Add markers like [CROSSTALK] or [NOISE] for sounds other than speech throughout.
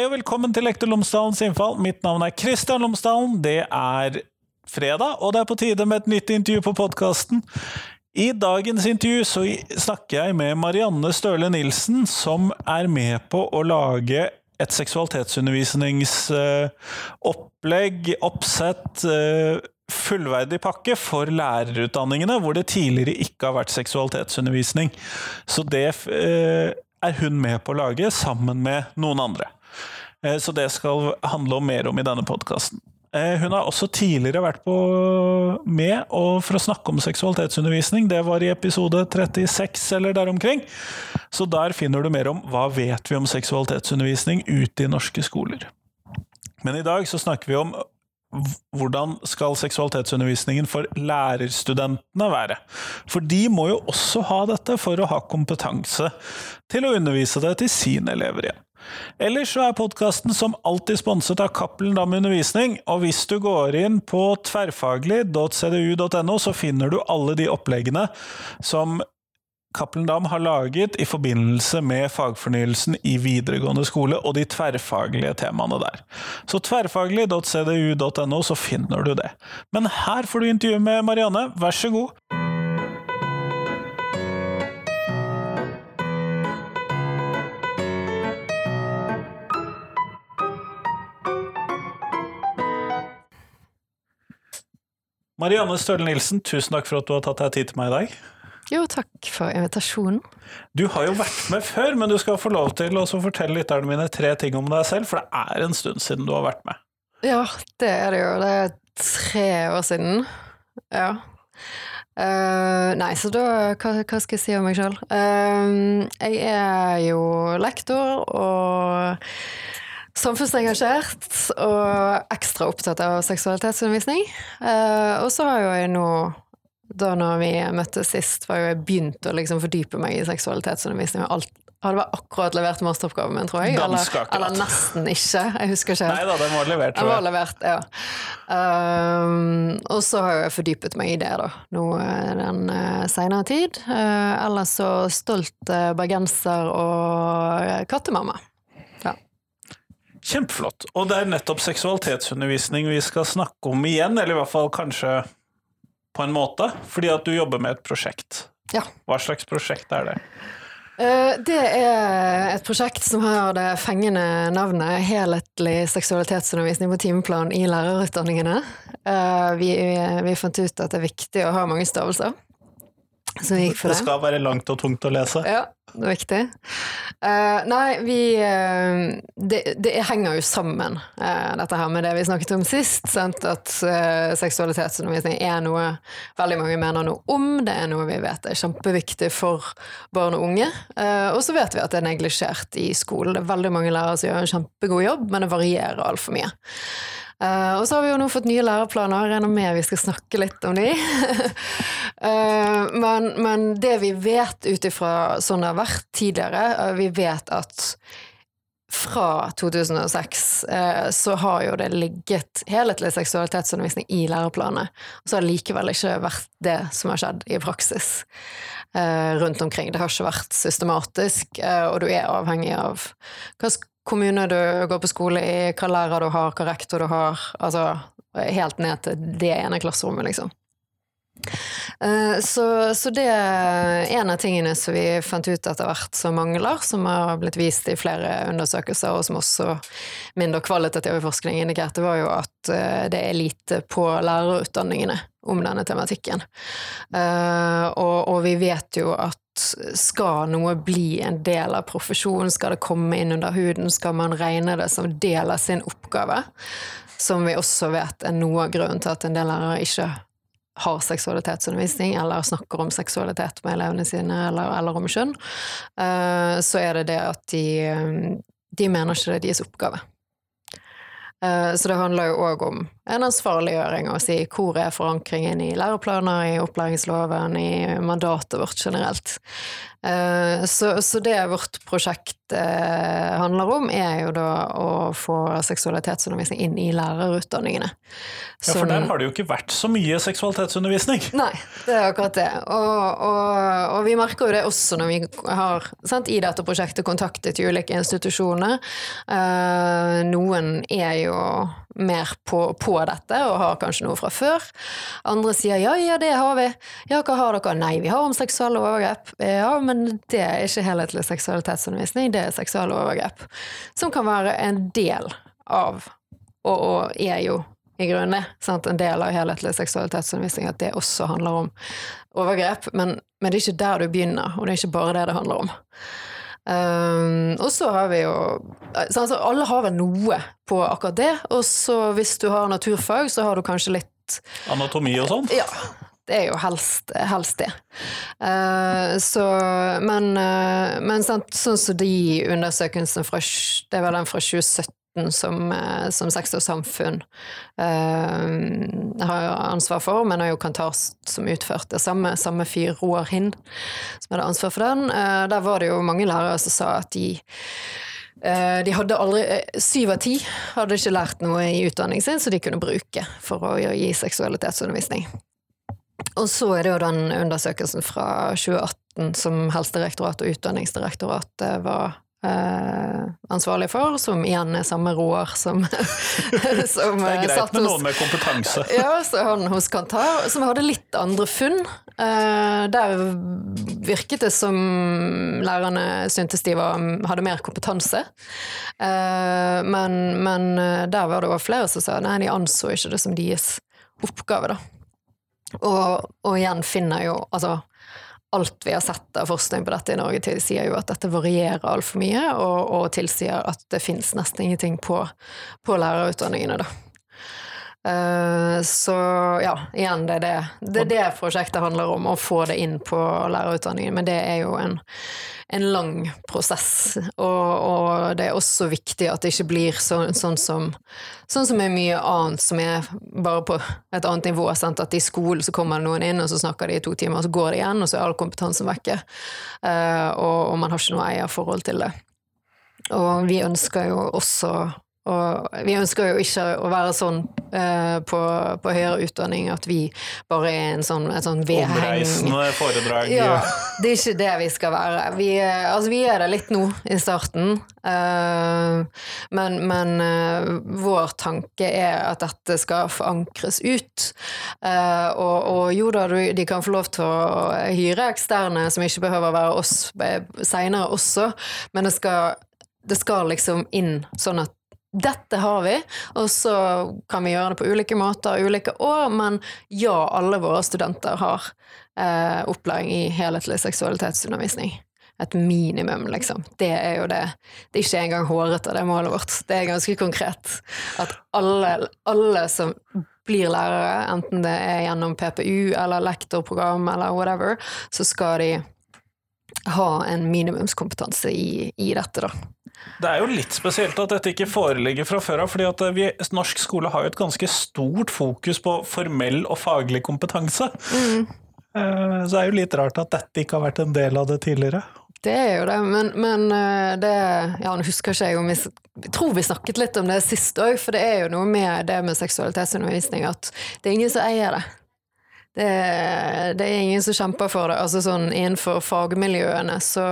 Hei og velkommen til Lektor Lomsdalens innfall. Mitt navn er Kristian Lomsdalen. Det er fredag, og det er på tide med et nytt intervju på podkasten. I dagens intervju så snakker jeg med Marianne Støle Nilsen, som er med på å lage et seksualitetsundervisningsopplegg, oppsett, eh, fullverdig pakke for lærerutdanningene, hvor det tidligere ikke har vært seksualitetsundervisning. Så det eh, er hun med på å lage, sammen med noen andre. Eh, så det skal handle om mer om i denne podkasten. Hun har også tidligere vært med for å snakke om seksualitetsundervisning. Det var i episode 36 eller der omkring. Så der finner du mer om hva vet vi om seksualitetsundervisning ute i norske skoler. Men i dag så snakker vi om hvordan skal seksualitetsundervisningen for lærerstudentene være? For de må jo også ha dette for å ha kompetanse til å undervise det til sine elever igjen. Ellers så er podkasten som alltid sponset av Cappelen Dam Undervisning, og hvis du går inn på tverrfaglig.cdu.no, så finner du alle de oppleggene som Cappelen Dam har laget i forbindelse med fagfornyelsen i videregående skole og de tverrfaglige temaene der. Så tverrfaglig.cdu.no, så finner du det. Men her får du intervju med Marianne, vær så god. Marianne Støle Nilsen, tusen takk for at du har tatt deg tid til meg i dag. Jo, takk for invitasjonen. Du har jo vært med før, men du skal få lov til å fortelle lytterne mine tre ting om deg selv, for det er en stund siden du har vært med. Ja, det er det jo. Det er tre år siden. Ja. Uh, nei, så da hva, hva, skal jeg si om meg sjøl? Uh, jeg er jo lektor og samfunnsengasjert og ekstra opptatt av seksualitetsundervisning. Uh, og så har jo jeg nå da når vi møttes sist, var jo jeg begynt å liksom fordype meg i seksualitetsundervisning. og alt hadde vel akkurat levert masteroppgaven min, tror jeg. Eller, eller, nesten ikke. Jeg husker ikke. Nei da, den var levert, tror jeg. Var levert, ja. Um, og så har jeg fordypet meg i det, da, nå den uh, seinere tid. Uh, ellers så stolt uh, bergenser og kattemamma. Kjempeflott. Og det er nettopp seksualitetsundervisning vi skal snakke om igjen, eller i hvert fall kanskje på en måte, fordi at du jobber med et prosjekt. Ja. Hva slags prosjekt er det? Eh, det er et prosjekt som har det fengende navnet Helhetlig seksualitetsundervisning på timeplan i lærerutdanningene. Eh, vi, vi fant ut at det er viktig å ha mange stavelser. Vi gikk for det. Det skal være langt og tungt å lese. Ja, det er viktig. Uh, nei, vi uh, det, det, henger jo sammen, uh, dette her med det vi snakket om sist. Sant? At seksualitetsundervisning er noe veldig mange mener noe om. Det er noe vi vet er kjempeviktig for barn og unge. og så vet vi at det er neglisjert i skolen. Det er veldig mange lærere som gjør en kjempegod jobb, men det varierer altfor mye. Uh, og så har vi jo nå fått nye læreplaner, jeg regner med vi skal snakke litt om de. uh, [LAUGHS] men, men, det vi vet ut ifra sånn det har vært tidligere, uh, vi vet at fra 2006 så har jo det ligget helhetlig seksualitetsundervisning i læreplanene. Og så har det likevel ikke vært det som har skjedd i praksis rundt omkring. Det har ikke vært systematisk, og du er avhengig av hva kommune du går på skole i, hva lærer du har, hva rektor du har. Altså helt ned til det ene klasserommet, liksom. Eh, så, så, det er en av tingene som vi fant ut etter hvert som mangler, som har blitt vist i flere undersøkelser, og som også mindre kvalitativ forskning indikerte, var jo at eh, det er lite på lærerutdanningene om denne tematikken. Eh, og, og vi vet jo at skal noe bli en del av profesjonen, skal det komme inn under huden, skal man regne det som del av sin oppgave, som vi også vet er noe av grunnen til at en del lærere ikke har seksualitetsundervisning, eller snakker om seksualitet med elevene sine, eller, eller om kjønn, eh, så er det det at de, de mener ikke det er deres oppgave. Eh, så det handler jo òg om en ansvarliggjøring, å si hvor er forankringen i læreplaner, i opplæringsloven, i mandatet vårt generelt. Eh, så, så det vårt prosjekt eh, handler om, er jo da å få seksualitetsundervisning inn i lærerutdanningene. Ja, For der har det jo ikke vært så mye seksualitetsundervisning. [LAUGHS] Nei, det er akkurat det. Og, og, og vi merker jo det også når vi har sant, i dette prosjektet kontaktet ulike institusjoner. Uh, noen er jo mer på, på, dette og har kanskje noe fra før. Andre sier ja, ja, det har vi. Ja, hva har dere? Nei, vi har om seksuelle overgrep. Ja, men det er ikke helhetlig seksualitetsundervisning, det er seksuelle overgrep. Som kan være en del av, og, og er jo i grunnen sant? en del av helhetlig seksualitetsundervisning, at det også handler om overgrep. Men, men det er ikke der du begynner, og det er ikke bare det det handler om. Um, og så har vi jo så altså, Alle har vel noe på akkurat det. Og så hvis du har naturfag, så har du kanskje litt Anatomi og sånn? Ja. Det er jo helst, helst det. Uh, så, men, uh, men sant, sånn som de undersøkelsene fra Det var den fra 2017 som, eh, som Sex og Samfunn uh, har ansvar for, men har jo Kantar som utførte samme, samme fyr, Roar Hind, som hadde ansvar for den. Uh, der var det jo mange lærere som sa at de uh, de hadde aldri, Syv av ti hadde ikke lært noe i utdanningen sin som de kunne bruke for å gi seksualitetsundervisning. Og så er det jo den undersøkelsen fra 2018 som Helsedirektoratet og Utdanningsdirektoratet var Uh, ansvarlig for, som igjen er samme Roar som, [LAUGHS] som Det er greit med noen med kompetanse. ja, så han hos Kantar, som hadde litt andre funn. Uh, der virket det som lærerne syntes de var, hadde mer kompetanse. Uh, men, men, der var det også flere som sa nei, de anså ikke det som deres oppgave, da. Og, og igjen finner jo altså alt vi har sett av forskning på dette i Norge, tilsier jo at dette varierer altfor mye, og, og tilsier at det fins nesten ingenting på, på lærerutdanningene, da. Uh, så ja, igjen, det er det, det er det prosjektet handler om, å få det inn på lærerutdanningen. Men det er jo en, en lang prosess, og, og, det er også viktig at det ikke blir sånn, sånn som Sånn som er mye annet som er bare på et annet nivå. Sant? At i skolen så kommer det noen inn, og så snakker de i to timer, og så går det igjen, og så er all kompetansen vekke. Uh, og, og man har ikke noe eierforhold til det. Og vi ønsker jo også og vi ønsker jo ikke å være sånn uh, på, på, høyere utdanning at vi bare er en sånn, et sånn vedheng Omreisende foredrag. Ja, det er ikke det vi skal være. Vi, altså, vi er det litt nå i starten, uh, men, men uh, vår tanke er at dette skal forankres ut. Og, og, jo da, de kan få lov til å hyre eksterne som ikke behøver å være oss seinere også, men det skal, det skal liksom inn sånn at dette har vi, og så kan vi gjøre det på ulike måter ulike år, men ja, alle våre studenter har eh, opplæring i helhetlig seksualitetsundervisning. Et minimum, liksom. Det er jo det. Det er ikke engang hårete, det målet vårt. Det er ganske konkret. At alle, alle som blir lærere, enten det er gjennom PPU eller lektorprogram eller whatever, så skal de ha en minimumskompetanse i, i dette, da. Det er jo litt spesielt at dette ikke foreligger fra før av, fordi at vi, norsk skole har jo et ganske stort fokus på formell og faglig kompetanse. Mm. Eh, så det er jo litt rart at dette ikke har vært en del av det tidligere. Det er jo det, men, men eh, det Ja, nå husker ikke jeg om vi Jeg tror vi snakket litt om det sist òg, for det er jo noe med det med seksualitetsundervisning at det er ingen som eier det. Det, det, er ingen som kjemper for det. Altså sånn Innenfor fagmiljøene så,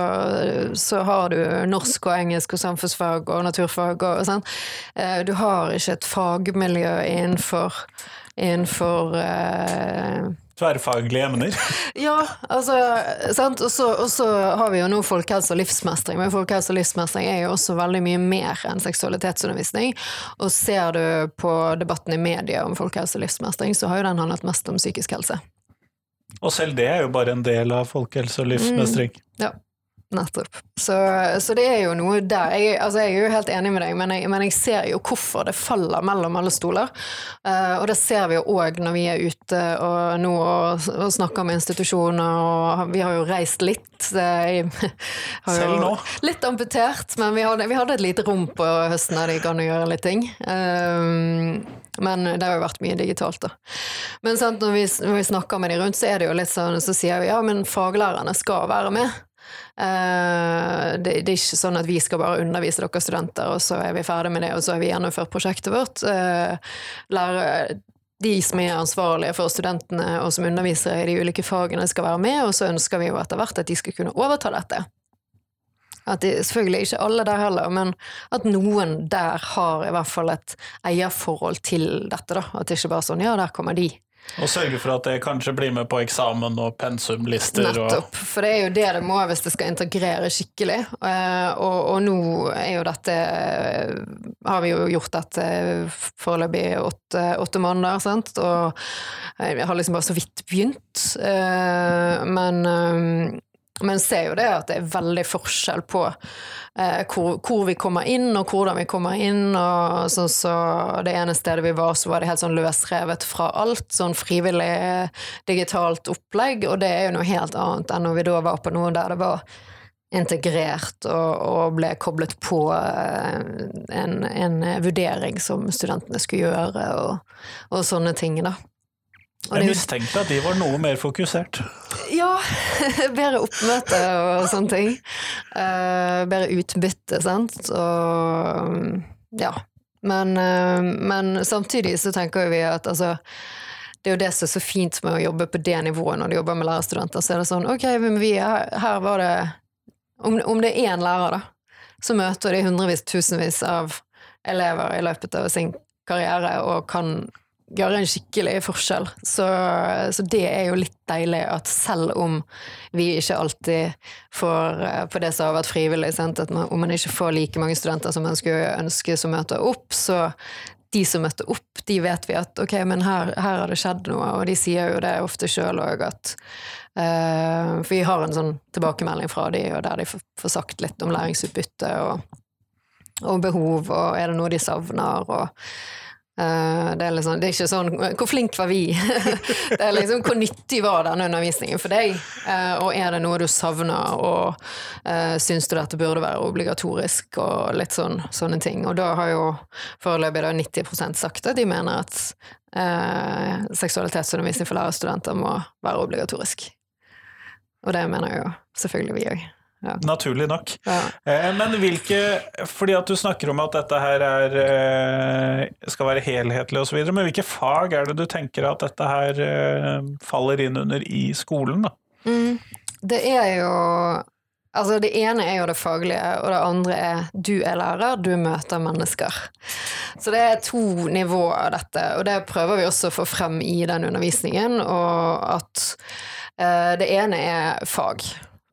så, har du norsk og engelsk og samfunnsfag og naturfag og sånn. Du har ikke et fagmiljø innenfor, innenfor uh, Tverrfaglige emner. [LAUGHS] ja, altså, sant. Og så har vi jo nå folkehelse og livsmestring, men folkehelse og livsmestring er jo også veldig mye mer enn seksualitetsundervisning. Og ser du på debatten i media om folkehelse og livsmestring, så har jo den handlet mest om psykisk helse. Og selv det er jo bare en del av folkehelse og livsmestring. Mm, ja. Nettopp. Så, så, det er jo noe der. Jeg, altså jeg, er jo helt enig med deg, men jeg, men jeg ser jo hvorfor det faller mellom alle stoler. Uh, og det ser vi jo òg når vi er ute og nå og, og, snakker med institusjoner, og vi har jo reist litt. [LAUGHS] Selv nå? Litt amputert, men vi hadde, vi hadde, et lite rom på høsten der de kan gjøre litt ting. Uh, men det har jo vært mye digitalt, da. Men sant, når, vi, når vi snakker med de rundt, så er det jo litt sånn, så sier vi ja, men faglærerne skal være med. Eh, det, er ikke sånn at vi skal bare undervise dere studenter, og så er vi ferdig med det, og så har vi gjennomført prosjektet vårt. Eh, lære, de som er ansvarlige for studentene og som underviser i de ulike fagene, skal være med, og så ønsker vi jo etter hvert at de skal kunne overta dette. At de, selvfølgelig ikke alle der heller, men at noen der har i hvert fall et eierforhold til dette. da, At det ikke bare er sånn ja, der kommer de. Og sørge for at det kanskje blir med på eksamen og pensumlister. Nettopp, for det er jo det det må hvis det skal integrere skikkelig. Eh, og, og nå er jo dette Har vi jo gjort dette foreløpig åtte, åtte måneder, sant, og jeg har liksom bare så vidt begynt. Eh, men eh, men ser jo det at det er veldig forskjell på eh, hvor, hvor, vi kommer inn, og hvordan vi kommer inn. og sånn så Det ene stedet vi var, så var det helt sånn løsrevet fra alt. Sånn frivillig digitalt opplegg. Og det er jo noe helt annet enn når vi da var på noe der det var integrert og, og ble koblet på eh, en, en, vurdering som studentene skulle gjøre, og, og sånne ting. da. Jeg mistenkte at de var noe mer fokusert. Ja, [LAUGHS] bedre oppmøte og sånne ting. Uh, bedre utbytte, sant. Og ja. Men, uh, men, samtidig så tenker vi at altså det er jo det som er så fint med å jobbe på det nivået når du jobber med lærerstudenter. Så er det sånn ok, men vi, her, her var det om, om, det er én lærer, da, så møter de hundrevis, tusenvis av elever i løpet av sin karriere og kan gjøre en skikkelig forskjell. Så, så, det er jo litt deilig at selv om vi ikke alltid får eh, på det som har vært frivillig, sant? at man, om man ikke får like mange studenter som man skulle ønske som møter opp, så de som møtte opp, de vet vi at ok, men her, her har det skjedd noe, og de sier jo det ofte sjøl òg at uh, For vi har en sånn tilbakemelding fra de, og der de får, sagt litt om læringsutbytte og, og behov, og er det noe de savner, og det er, liksom, det er, ikke sånn 'hvor flink var vi'? [LAUGHS] det er liksom 'hvor nyttig var denne undervisningen for deg'? Eh, og er det noe du savner, og uh, syns du dette burde være obligatorisk, og litt sånn, sånne ting. Og da har jo foreløpig 90% sagt at de mener at uh, seksualitetsundervisning for lærerstudenter må være obligatorisk. Og det mener jo selvfølgelig vi òg. Ja. Naturlig nok. Ja. Eh, men hvilke Fordi at du snakker om at dette her er, eh, skal være helhetlig osv., men hvilke fag er det du tenker at dette her eh, faller inn under i skolen, da? Mm. Det er jo Altså, det ene er jo det faglige, og det andre er du er lærer, du møter mennesker. Så det er to nivåer av dette, og det prøver vi også å få frem i den undervisningen. Og at eh, det ene er fag.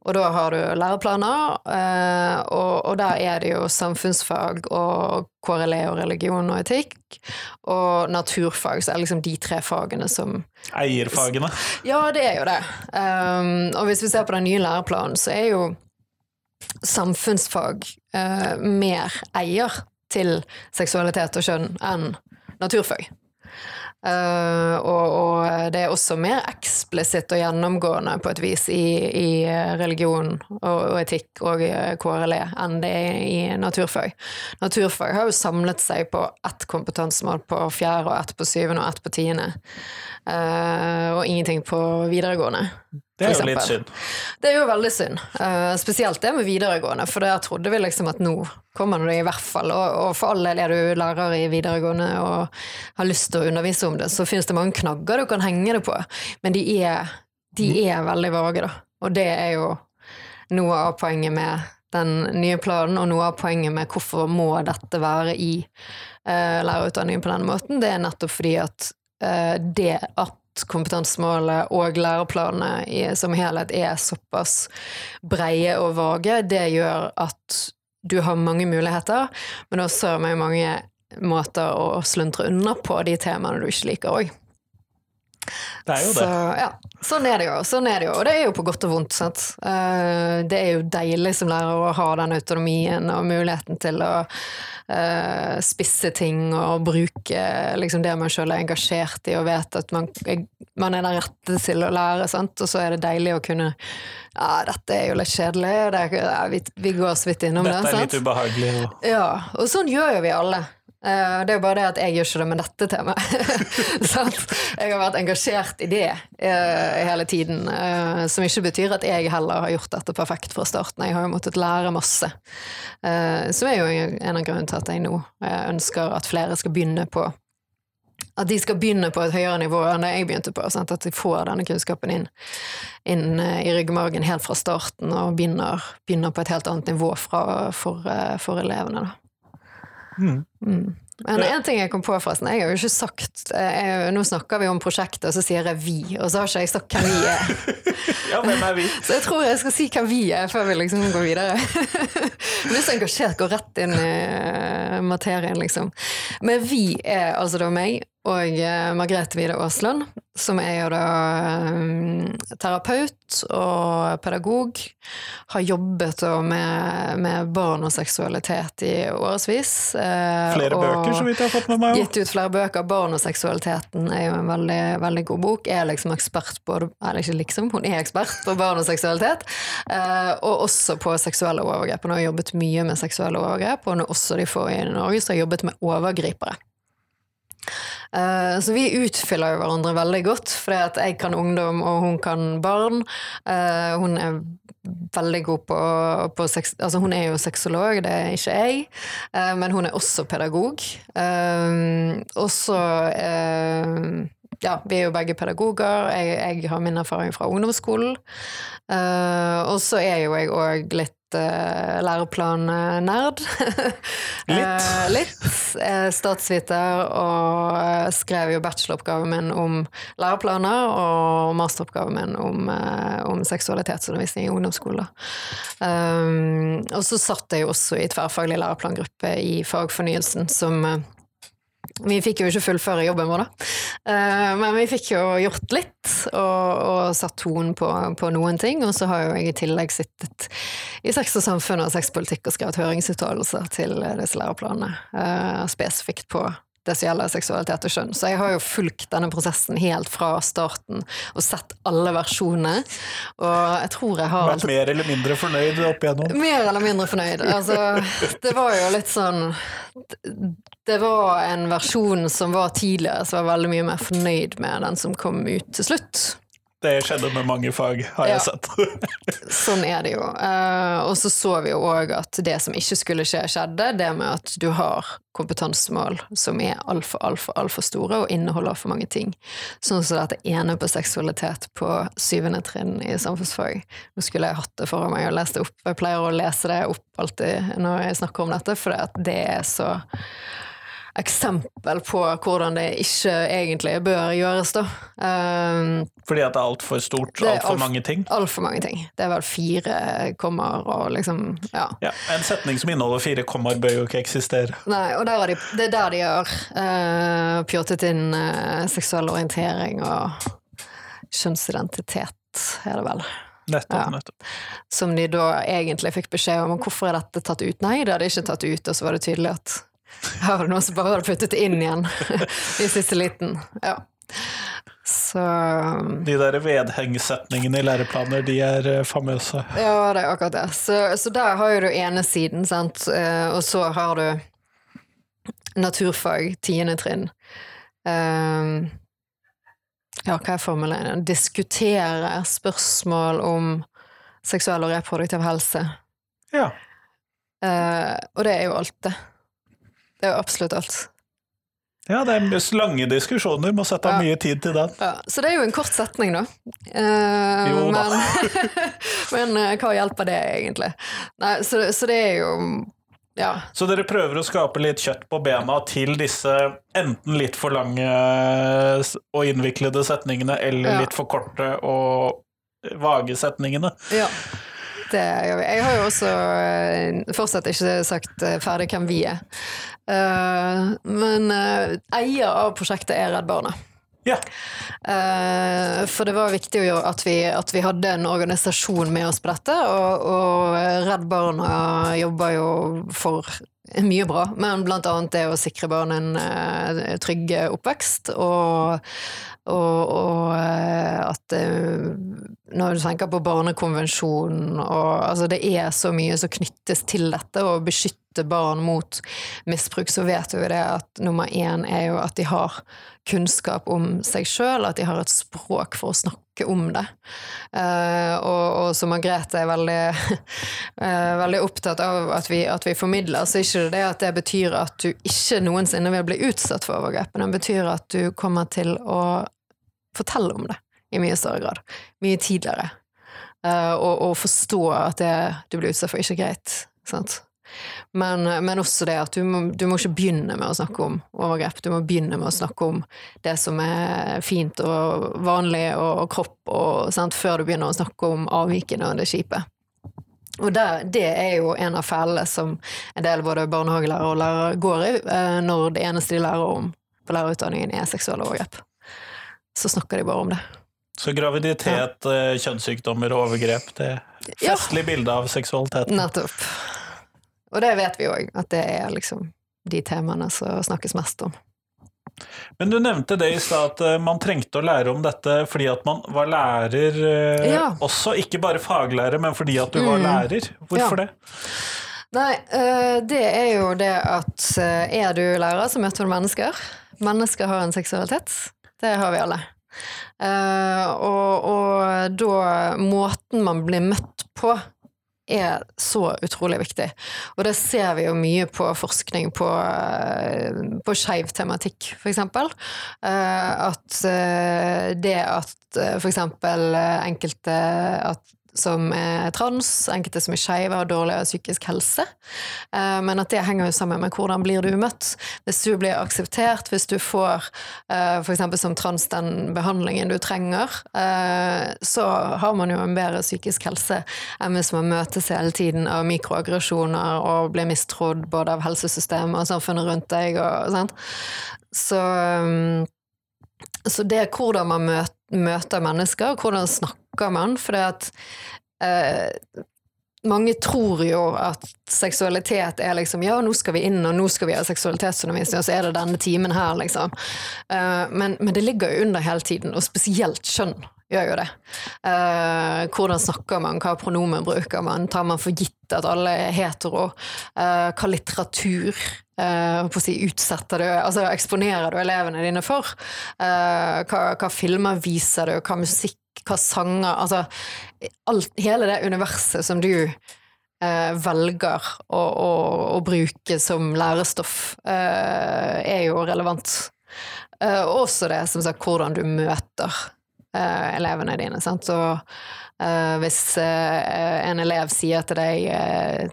Og da har du læreplaner, eh, og, og, der er det jo samfunnsfag og KRLE og religion og etikk, og naturfag, så er det liksom de tre fagene som Eierfagene? Ja, det er jo det. Um, og hvis vi ser på den nye læreplanen, så er jo samfunnsfag uh, mer eier til seksualitet og kjønn enn naturfag. Uh, og, og, det er også mer eksplisitt og gjennomgående på et vis i, i religion og, og, etikk og KRLE enn det er i naturfag. Naturfag har jo samlet seg på ett kompetansemål på fjerde, og ett på syvende og ett på tiende. Uh, og ingenting på videregående. Det er jo litt synd. Det er jo veldig synd. Uh, spesielt det med videregående, for der trodde vi liksom at nå kommer det i hvert fall. Og, og for all del er du lærer i videregående og har lyst til å undervise om det, så finnes det mange knagger du kan henge det på, men de er, de mm. er veldig vage, da. Og det er jo noe av poenget med den nye planen, og noe av poenget med hvorfor må dette være i uh, lærerutdanningen på den måten, det er nettopp fordi at uh, det at kompetansemålet og læreplanene som helhet er såpass breie og vage, det gjør at du har mange muligheter, men også mange måter å sluntre unna på de temaene du ikke liker òg. Det er jo det. Så, ja, sånn er det jo. Sånn er det jo. Og det er jo på godt og vondt. Sant? Eh, det er jo deilig som lærer å ha den autonomien og muligheten til å uh, spisse ting og bruke liksom, det man sjøl er engasjert i og vet at man, man er den rette til å lære, sant? og så er det deilig å kunne Ja, dette er jo litt kjedelig, det, ja, vi, vi, går så vidt innom dette det. Dette er litt ubehagelig. Ja, og sånn gjør jo vi alle. Eh, det er jo bare det at jeg gjør ikke det med dette temaet. [LAUGHS] [LAUGHS] Jeg har vært engasjert i det eh, hele tiden, eh, som ikke betyr at jeg heller har gjort dette perfekt fra starten. Jeg har jo måttet lære masse, som er jo en av grunnene til at jeg nå ønsker at flere skal begynne på at de skal begynne på et høyere nivå enn det jeg begynte på. Sant? At de får denne kunnskapen inn, inn i ryggmargen helt fra starten, og begynner, begynner på et helt annet nivå fra, for, for, elevene. Mm. Mm. Men en ting jeg kom på, forresten. Jeg har jo ikke sagt eh, jeg, Nå snakker vi om prosjektet, og så sier jeg vi, og så har ikke jeg sagt hvem vi er. [LAUGHS] ja, hvem er vi? [LAUGHS] Så jeg tror jeg skal si hvem vi er, før vi liksom går videre. [LAUGHS] Hvis er engasjert, går rett inn i materien, liksom. Men vi er altså da meg og eh, Margrethe Wide Aasland, som er jo da um, terapeut og pedagog. Har jobbet med, med, barn og seksualitet i årevis. Eh, flere bøker, så vidt jeg har fått med meg. Gitt ut flere bøker. 'Barn og seksualiteten' er jo en veldig, veldig god bok. Er liksom ekspert på Eller ikke liksom, hun er ekspert på barn og seksualitet. Eh, og også på seksuelle overgrep. Hun har jobbet mye med seksuelle overgrep, og hun er også de få i Norge så har jobbet med overgripere. Uh, så vi utfyller jo hverandre veldig godt, at jeg kan ungdom, og hun kan barn. Uh, hun er veldig god på, på sex, Altså, hun er jo sexolog, det er ikke jeg, uh, men hun er også pedagog. og så ja, vi er jo begge pedagoger. Jeg, jeg har min erfaring fra ungdomsskolen. og så er jo jeg òg litt læreplannerd. [LAUGHS] Litt. uh, litt. Statsviter, og skrev jo bacheloroppgaven min om læreplaner, og masteroppgaven min om, om seksualitetsundervisning i ungdomsskolen. Um, og så satt jeg jo også i tverrfaglig læreplangruppe i fagfornyelsen, som vi fikk jo ikke fullføre jobben vår, da. Uh, men vi fikk jo gjort litt, og, og satt ton på, på, noen ting. Og så har jo jeg i tillegg sittet i Sex og samfunn og sexpolitikk og skrevet høringsuttalelser til disse læreplanene, uh, spesifikt på det som gjelder seksualitet og kjønn. Så jeg har jo fulgt denne prosessen helt fra starten og sett alle versjonene. Og jeg tror jeg har Vært mer eller mindre fornøyd opp igjennom? Mer eller mindre fornøyd. Altså, det var jo litt sånn Det var en versjon som var tidligere, som var veldig mye mer fornøyd med den som kom ut til slutt. Det skjedde med mange fag, har jeg sett. [LAUGHS] sånn er det jo. Uh, og så så vi jo òg at det som ikke skulle skje, skjedde. Det med at du har kompetansemål som er altfor, altfor, altfor store og inneholder for mange ting. Sånn som dette ene på seksualitet på syvende trinn i samfunnsfag. Nå skulle jeg hatt det foran meg og lest det opp. Jeg pleier å lese det opp alltid når jeg snakker om dette, for det er så eksempel på hvordan det ikke egentlig bør gjøres, da. Um, Fordi at det er altfor stort? Altfor alt mange ting? Altfor mange ting. Det er vel fire kommer og liksom ja. ja. En setning som inneholder fire kommer, bør jo ikke eksistere. Nei, og de, det er der de har uh, pjottet inn uh, seksuell orientering og kjønnsidentitet, er det vel. Nettopp, ja. nettopp. Som de da egentlig fikk beskjed om. Hvorfor er dette tatt ut? Nei, det hadde ikke tatt ut, og så var det tydelig at her var det noen som bare hadde puttet det inn igjen [LAUGHS] i siste liten. Ja. Så De der vedhengsetningene i læreplaner, de er eh, famøse. Ja, det er akkurat det. Så, så der har jo du ene siden, sant, eh, og så har du naturfag, tiende trinn. Um, ja, hva er formelen? Diskutere spørsmål om seksuell og reproduktiv helse. Ja. Uh, og det er jo alt, det. Det er absolutt alt. Ja, det er lange diskusjoner, må sette av ja. mye tid til den. Ja. Så det er jo en kort setning, da. Uh, jo da. Men, [LAUGHS] men uh, hva hjelper det egentlig? Nei, så, så, det er jo ja. Så dere prøver å skape litt kjøtt på bena til disse enten litt for lange og innviklede setningene, eller litt for korte og vage setningene? Ja. Det gjør vi. Jeg har jo også eh, fortsatt ikke sagt eh, ferdig hvem vi er. Eh, men eier av prosjektet er Redd Barna. Ja. For det var viktig at vi, at vi, hadde en organisasjon med oss på dette, og, og Redd Barna jobber jo for mye bra, men blant annet det å sikre barn en uh, trygg oppvekst, og, og, og uh, at uh, Når du tenker på barnekonvensjonen og altså Det er så mye som knyttes til dette, og beskytte beskytte barn mot misbruk, så vet vi det at nummer én er jo at de har kunnskap om seg sjøl, at de har et språk for å snakke om det. Uh, og, og, som Margrethe er veldig, uh, [LAUGHS] veldig opptatt av at vi, at vi, formidler, så er ikke det at det betyr at du ikke noensinne vil bli utsatt for overgrep, men det betyr at du kommer til å fortelle om det i mye større grad. Mye tidligere. Uh, og, og, forstå at det du blir utsatt for, ikke er greit. Sant? Men, men, også det at du må, du må, ikke begynne med å snakke om overgrep. Du må begynne med å snakke om det som er fint og vanlig og, og kropp, og, sant, før du begynner å snakke om avvikene og det kjipe. Og det, det, er jo en av fellene som en del både barnehagelærere og lærere går i, uh, når det eneste de lærer om på lærerutdanningen, er seksuelle overgrep. Så snakker de bare om det. Så graviditet, ja. Eh, kjønnssykdommer og overgrep, det er festlig ja. bilde av seksualitet. Nettopp. Og det vet vi òg, at det er liksom de temaene som snakkes mest om. Men du nevnte det i stad, at eh, man trengte å lære om dette fordi at man var lærer eh, ja. også. Ikke bare faglærer, men fordi at du mm. var lærer. Hvorfor det? Nei, det er jo det at er du lærer, så møter du mennesker. Mennesker har en seksualitet. Det har vi alle. Og, og, da Måten man blir møtt på, er så utrolig viktig. Og det ser vi jo mye på forskning på, eh, på skeiv tematikk, eksempel. Uh, at uh, det at eksempel enkelte At som er trans, enkelte som er skeive, har dårligere psykisk helse. Eh, men at det henger jo sammen med hvordan blir du møtt. Hvis du blir akseptert, hvis du får eh, f.eks. som trans den behandlingen du trenger, eh, så har man jo en bedre psykisk helse enn hvis man møtes hele tiden av mikroaggresjoner og blir mistrodd både av helsesystemet og samfunnet rundt deg. Og, sant? Så så det er hvordan man møter mennesker, hvordan snakker man, for det at eh, mange tror jo at seksualitet er liksom Ja, nå skal vi inn, og nå skal vi ha seksualitetsundervisning, og så er det denne timen her, liksom. Uh, men, men, det ligger jo under hele tiden, og spesielt kjønn gjør jo det. Uh, hvordan snakker man, hva pronomen bruker man, tar man for gitt at alle er hetero? Uh, hva litteratur på å si, utsetter du, altså eksponerer du elevene dine for? Hva, hva, filmer viser du, hva musikk, hva sanger Altså alt, hele det universet som du eh, velger å, å, å, bruke som lærestoff, er jo relevant. også det som sagt hvordan du møter elevene dine. Sant? Så hvis en elev sier til deg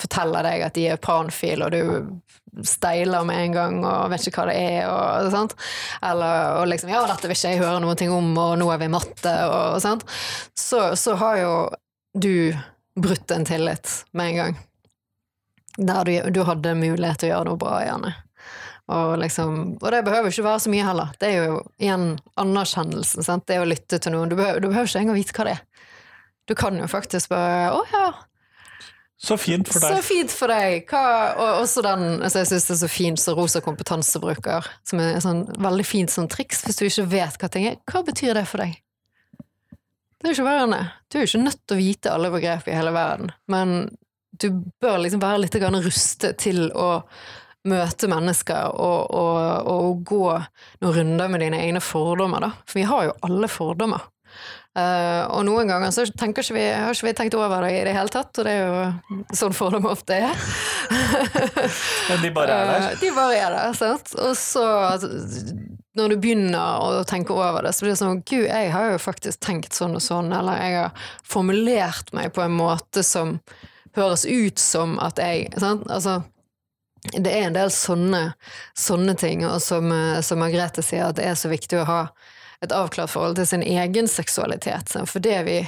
forteller deg at de er panfil, og du steiler med en gang og vet ikke hva det er, og sånt. Eller og liksom 'ja, dette vil ikke jeg høre noe om, og nå er vi matte', og sånt. Så, så, har jo du brutt en tillit med en gang. Der du, du hadde mulighet til å gjøre noe bra, gjerne. Og, liksom, og det behøver ikke være så mye heller. Det er jo igjen anerkjennelsen. Sant? Det er å lytte til noen. Du behøver, du behøver ikke engang vite hva det er. Du kan jo faktisk bare 'Å ja, så fint for deg. Så fint for deg. Hva, og også den altså jeg syns det er så fint som Rosa kompetanse bruker, som er sånn veldig fint sånn triks hvis du ikke vet hva ting er. Hva betyr det for deg? Det er jo ikke verre. Du er jo ikke nødt til å vite alle begrep i hele verden, men du bør liksom være litt rustet til å møte mennesker og, og, og gå noen runder med dine egne fordommer, da. For vi har jo alle fordommer. Uh, og noen ganger så tenker ikke vi, har ikke vi tenkt over det i det hele tatt, og det er jo sånn fordom ofte er. [LAUGHS] Men de bare er der? Uh, de bare er der, sant. Og så, når du begynner å tenke over det, så blir det sånn Gud, jeg har jo faktisk tenkt sånn og sånn, eller jeg har formulert meg på en måte som høres ut som at jeg sant? Altså, det er en del sånne, sånne ting, og som, eh, som Margrethe sier, at det er så viktig å ha et avklart forhold til sin egen seksualitet. For det vi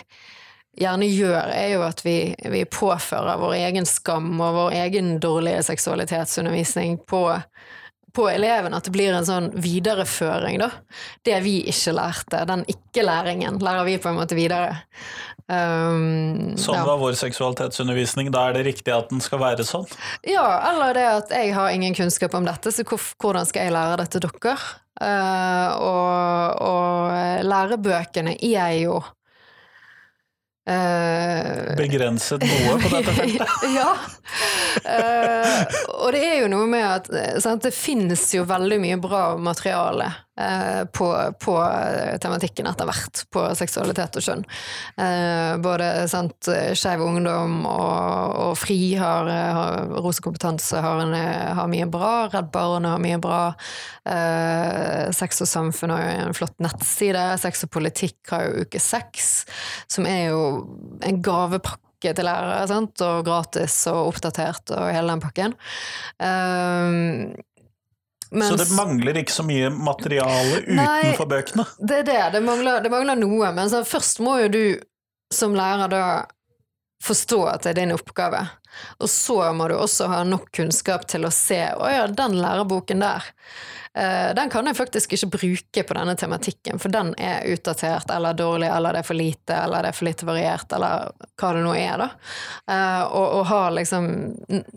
gjerne gjør, er jo at vi, vi påfører vår egen skam og vår egen dårlige seksualitetsundervisning på, på eleven. At det blir en sånn videreføring, da. Det vi ikke lærte, den ikke-læringen, lærer vi på en måte videre. Um, sånn ja. var vår seksualitetsundervisning, da er det riktig at den skal være sånn? Ja, eller det at jeg har ingen kunnskap om dette, så hvordan skal jeg lære det til dere? Uh, og, og, lærebøkene er jo Eh, Begrenset noe på dette feltet. [LAUGHS] ja. Uh, og det er jo noe med at eh, sant, det finnes jo veldig mye bra materiale på, på tematikken etter hvert, på seksualitet og kjønn. Eh, både sant, Skeiv Ungdom og, og FRI har, har Rosekompetanse har, har, mye bra, Redd Barna har mye bra. Eh, Sex og Samfunn har jo en flott nettside. Sex og politikk har jo Uke Sex, som er jo en gavepakke til lærere, sant? og gratis og oppdatert og hele den pakken. Um, mens, så det mangler ikke så mye materiale utenfor nei, bøkene? Det er det, det mangler, det mangler noe. Men så først må jo du som lærer da forstå at det er din oppgave. Og så må du også ha nok kunnskap til å se å ja, den læreboken der, den kan jeg faktisk ikke bruke på denne tematikken, for den er utdatert eller dårlig, eller det er for lite, eller det er for lite variert, eller hva det nå er, da. Uh, og, og ha liksom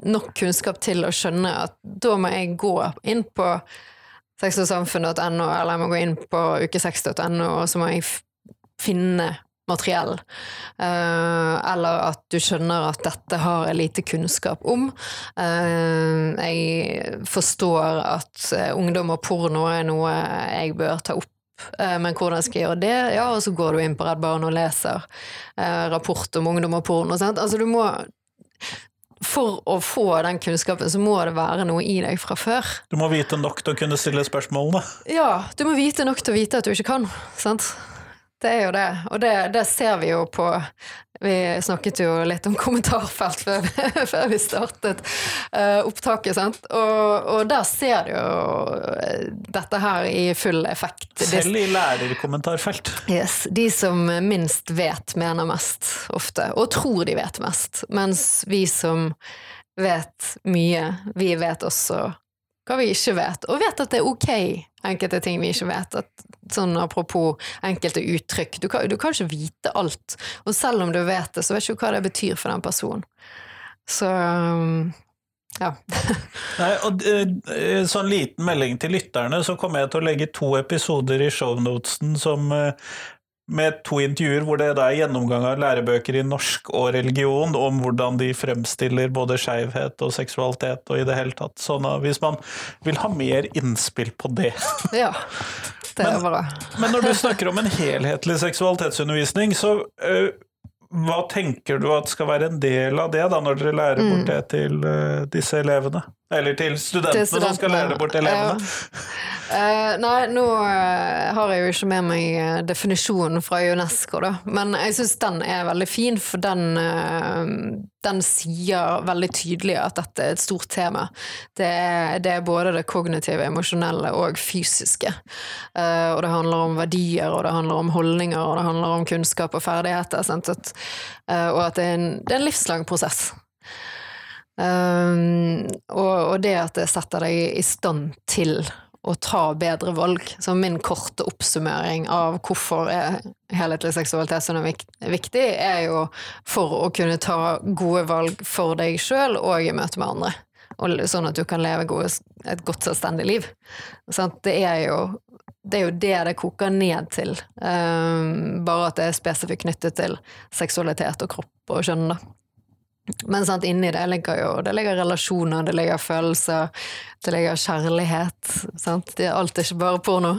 nok kunnskap til å skjønne at da må jeg gå inn på sexogsamfunn.no, eller jeg må gå inn på uke6.no, og så må jeg finne materiell, uh, eller at du skjønner at dette har jeg lite kunnskap om. Uh, jeg forstår at uh, ungdom og porno er noe jeg bør ta opp. Men hvordan skal jeg gjøre det? Ja, og så går du inn på Redd Barn og leser rapport om ungdom og porno. Sant? Altså, du må for å få den kunnskapen, så må det være noe i deg fra før. Du må vite nok til å kunne stille spørsmålene? Ja, du må vite nok til å vite at du ikke kan. sant? Det er jo det, og det, det, ser vi jo på Vi snakket jo litt om kommentarfelt før, [LAUGHS] før vi startet uh, opptaket, sant. Og, og, der ser du jo eh, dette her i full effekt. Selv i lærerkommentarfelt. Yes. De som minst vet, mener mest, ofte. Og tror de vet mest. Mens vi som vet mye, vi vet også hva vi ikke vet, og vet at det er ok enkelte ting vi ikke vet. At, sånn apropos enkelte uttrykk. Du kan, du kan, ikke vite alt, og selv om du vet det, så vet du ikke hva det betyr for den personen. Så um, ja. [LAUGHS] Nei, og uh, Sånn liten melding til lytterne, så kommer jeg til å legge to episoder i shownotesen som uh, med to intervjuer hvor det er gjennomgang av lærebøker i norsk og religion om hvordan de fremstiller både skeivhet og seksualitet og i det hele tatt. Sånn at hvis man vil ha mer innspill på det [LAUGHS] Ja, det er bra. Men, men når du snakker om en helhetlig seksualitetsundervisning, så uh, hva tenker du at skal være en del av det, da, når dere lærer bort mm. det til uh, disse elevene? Eller til studentene, til studentene. som skal lære det bort til elevene? Ja. Uh, nei, nå uh, har jeg jo ikke med meg definisjonen fra UNESCO, da. Men jeg syns den er veldig fin, for den, den, sier veldig tydelig at dette er et stort tema. Det er, det er både det kognitive, emosjonelle og fysiske. og det handler om verdier, og det handler om holdninger, og det handler om kunnskap og ferdigheter. At, og at det er, en, det er en livslang prosess. Um, og, og, det at det setter deg i stand til å ta bedre valg. Så min korte oppsummering av hvorfor er helhetlig seksualitet så viktig, er jo for å kunne ta gode valg for deg sjøl og i møte med andre. Og, sånn at du kan leve gode, et godt selvstendig liv. Sånn, det, er jo, det er jo det det koker ned til. Um, bare at det er spesifikt knyttet til seksualitet og kropp og kjønn, da. Men sant, inni det ligger jo det ligger relasjoner, det ligger følelser, det ligger kjærlighet. Sant? Det, alt er ikke bare porno.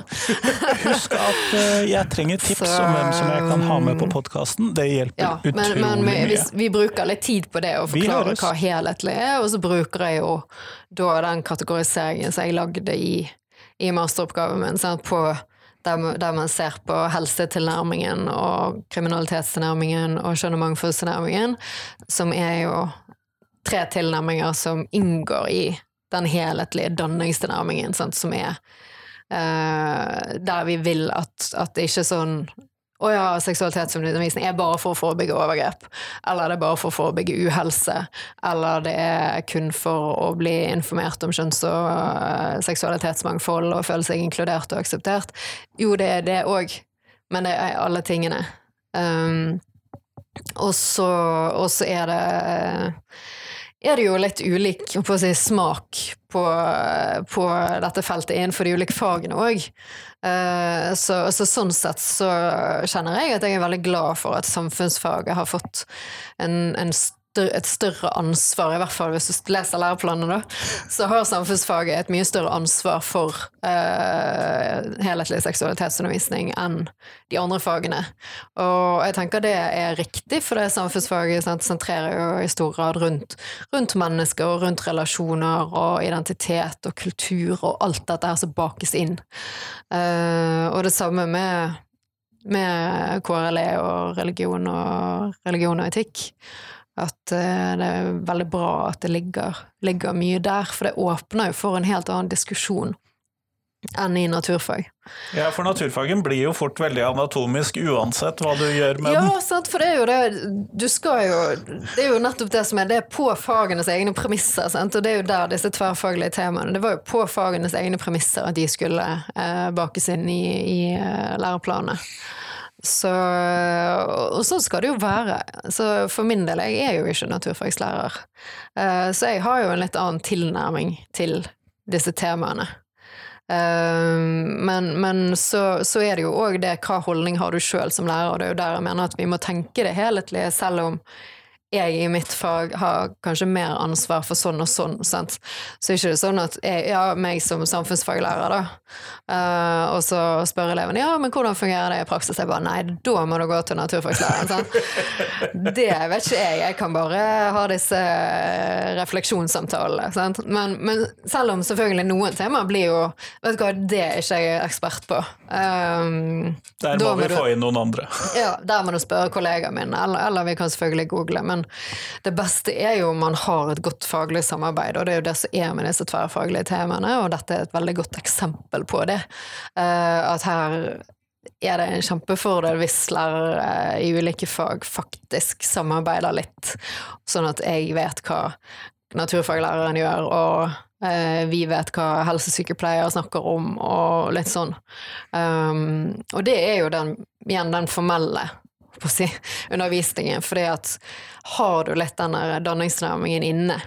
[LAUGHS] Husk at uh, jeg trenger tips Så, om hvem som jeg kan ha med på podkasten. Det hjelper ja, utrolig men, men vi, Hvis Vi, bruker litt tid på det å forklare hva helhetlig er, og så bruker jeg jo da den kategoriseringen som jeg lagde i, i masteroppgaven min, sant, på der, der, man ser på helsetilnærmingen og kriminalitetstilnærmingen og kjønn- og mangfoldstilnærmingen, som er jo tre tilnærminger som inngår i den helhetlige danningstilnærmingen, sant, som er uh, der vi vil at, at ikke er sånn å ja, seksualitetsundervisning er bare for å forebygge overgrep, eller det er bare for å forebygge uhelse, eller det er kun for å bli informert om kjønns- og uh, seksualitetsmangfold og føle seg inkludert og akseptert. Jo, det er det òg, men det er alle tingene. Um, og så er det er det jo litt ulik på si, smak på, på, dette feltet innenfor de ulike fagene òg. Så, så, sånn sett så kjenner jeg at jeg er veldig glad for at samfunnsfaget har fått en, en et større ansvar, i hvert fall hvis du leser læreplanen, da, så har samfunnsfaget et mye større ansvar for uh, helhetlig seksualitetsundervisning enn de andre fagene. Og jeg tenker det er riktig, for det samfunnsfaget sant, sentrerer jo i stor grad rundt, rundt, mennesker og rundt relasjoner og identitet og kultur og alt dette her som bakes inn. Uh, og det samme med med KRLE og religion og religion og etikk. At uh, det er veldig bra at det ligger, ligger, mye der, for det åpner jo for en helt annen diskusjon enn i naturfag. Ja, for naturfagen blir jo fort veldig anatomisk uansett hva du gjør med den. Ja, sant, for det er jo det Du skal jo Det er jo nettopp det som er Det er på fagenes egne premisser, sant, og det er jo der disse tverrfaglige temaene Det var jo på fagenes egne premisser at de skulle eh, bakes inn i, i uh, læreplanene. Så, og sånn skal det jo være. Så for min del, jeg er jo ikke naturfagslærer. Eh, så jeg har jo en litt annen tilnærming til disse temaene. Eh, men, men så, så, er det jo òg det hva holdning har du sjøl som lærer, og det er jo der jeg mener at vi må tenke det helhetlige, selv om jeg i mitt fag har kanskje mer ansvar for sånn og sånn, sant? så er det ikke sånn at jeg, ja, meg som samfunnsfaglærer, da, uh, og så spør elevene ja, men hvordan fungerer det i praksis? Jeg bare nei, da må du gå til naturfaglæreren. Sant? Det vet ikke jeg, jeg kan bare ha disse refleksjonssamtalene. Sant? Men, men selv om selvfølgelig noen temaer blir jo Vet du hva, det er ikke jeg ekspert på. Um, der må vi du, få inn noen andre. ja, der må du spørre kollegaen min, eller, eller vi kan selvfølgelig google. men det beste er jo om man har et godt faglig samarbeid, og det er jo det som er med disse tverrfaglige temaene, og dette er et veldig godt eksempel på det. Uh, at her er det en kjempefordel hvis lærere i ulike fag faktisk samarbeider litt, sånn at jeg vet hva naturfaglæreren gjør, og uh, vi vet hva helsesykepleiere snakker om, og litt sånn. Um, og det er jo den, igjen den formelle på si, undervisningen. fordi at har du litt den danningsnærmingen inne,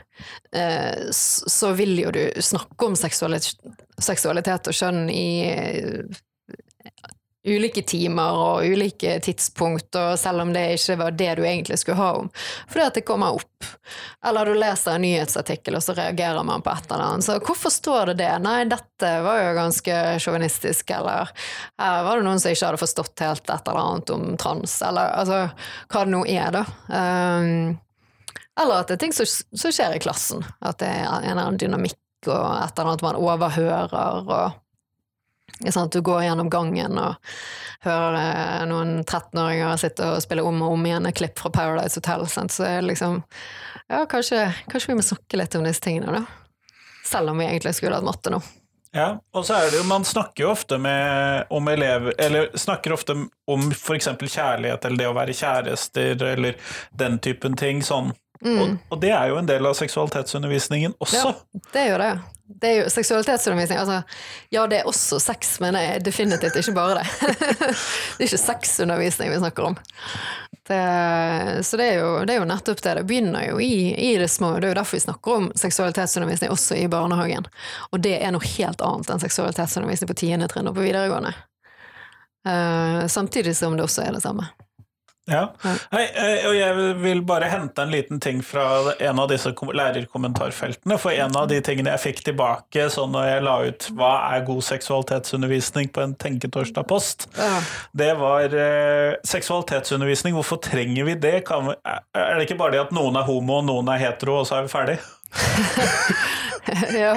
eh, så vil jo du snakke om seksualitet, seksualitet og kjønn i ulike timer og ulike tidspunkt, og selv om det ikke var det du egentlig skulle ha om. Fordi at det kommer opp. Eller du leser en nyhetsartikkel, og så reagerer man på et eller annet. Så hvorfor står det det? Nei, dette var jo ganske sjåvinistisk, eller her var det noen som ikke hadde forstått helt et eller annet om trans, eller altså hva det nå er, da. Um, eller at det er ting som, som skjer i klassen. At det er en eller annen dynamikk og et eller annet man overhører. og Sånn du går gjennom gangen og hører eh, noen 13-åringer sitte og spille om og om igjen et klipp fra Paradise Hotel. Sant? Så liksom Ja, kanskje, kanskje, vi må snakke litt om disse tingene, da. Selv om vi egentlig skulle hatt matte nå. Ja, og så er det jo Man snakker jo ofte med, om elever Eller snakker ofte om f.eks. kjærlighet eller det å være kjærester eller den typen ting. sånn Mm. Og, og, det er jo en del av seksualitetsundervisningen også. Ja, det gjør det det er jo seksualitetsundervisning. Altså, ja, det er også sex, men det er definitivt ikke bare det. [LAUGHS] det er ikke sexundervisning vi snakker om. Det, så det er, jo, det er, jo, nettopp det. Det begynner jo i, i, det små. Det er jo derfor vi snakker om seksualitetsundervisning også i barnehagen. Og det er noe helt annet enn seksualitetsundervisning på tiende trinn og på videregående. Uh, samtidig som det også er det samme. Ja. Hei, eh, og jeg vil bare hente en liten ting fra en av disse lærerkommentarfeltene. For en av de tingene jeg fikk tilbake sånn når jeg la ut 'Hva er god seksualitetsundervisning?' på en Tenketorsdag-post, det var eh, seksualitetsundervisning. Hvorfor trenger vi det? Kan, er det ikke bare det at noen er homo og noen er hetero, og så er vi ferdig? [LAUGHS] ja.